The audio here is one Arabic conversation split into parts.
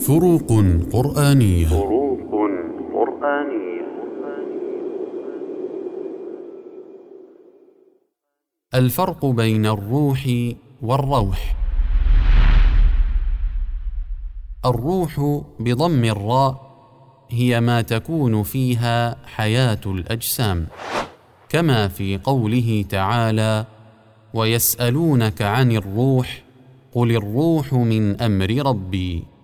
فروق قرآنية. فروق قرآنية. الفرق بين الروح والروح. الروح بضم الراء هي ما تكون فيها حياة الأجسام كما في قوله تعالى ويسألونك عن الروح قل الروح من أمر ربي.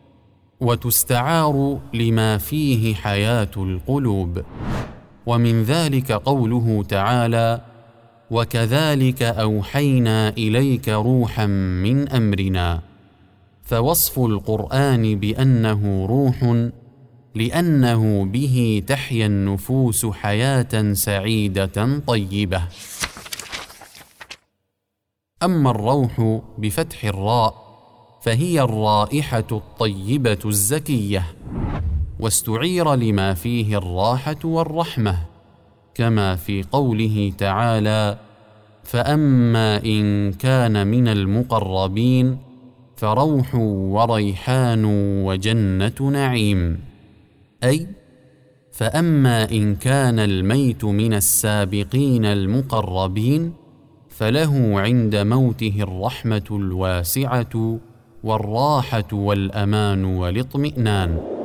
وتستعار لما فيه حياة القلوب. ومن ذلك قوله تعالى وكذلك أوحينا إليك روحا من أمرنا فوصف القرآن بأنه روح لأنه به تحيا النفوس حياة سعيدة طيبة. أما الروح بفتح الراء فهي الرائحة الطيبة الزكية واستعير لما فيه الراحة والرحمة كما في قوله تعالى فأما إن كان من المقربين فروح وريحان وجنة نعيم أي فأما إن كان الميت من السابقين المقربين فله عند موته الرحمة الواسعة والراحة والأمان والإطمئنان.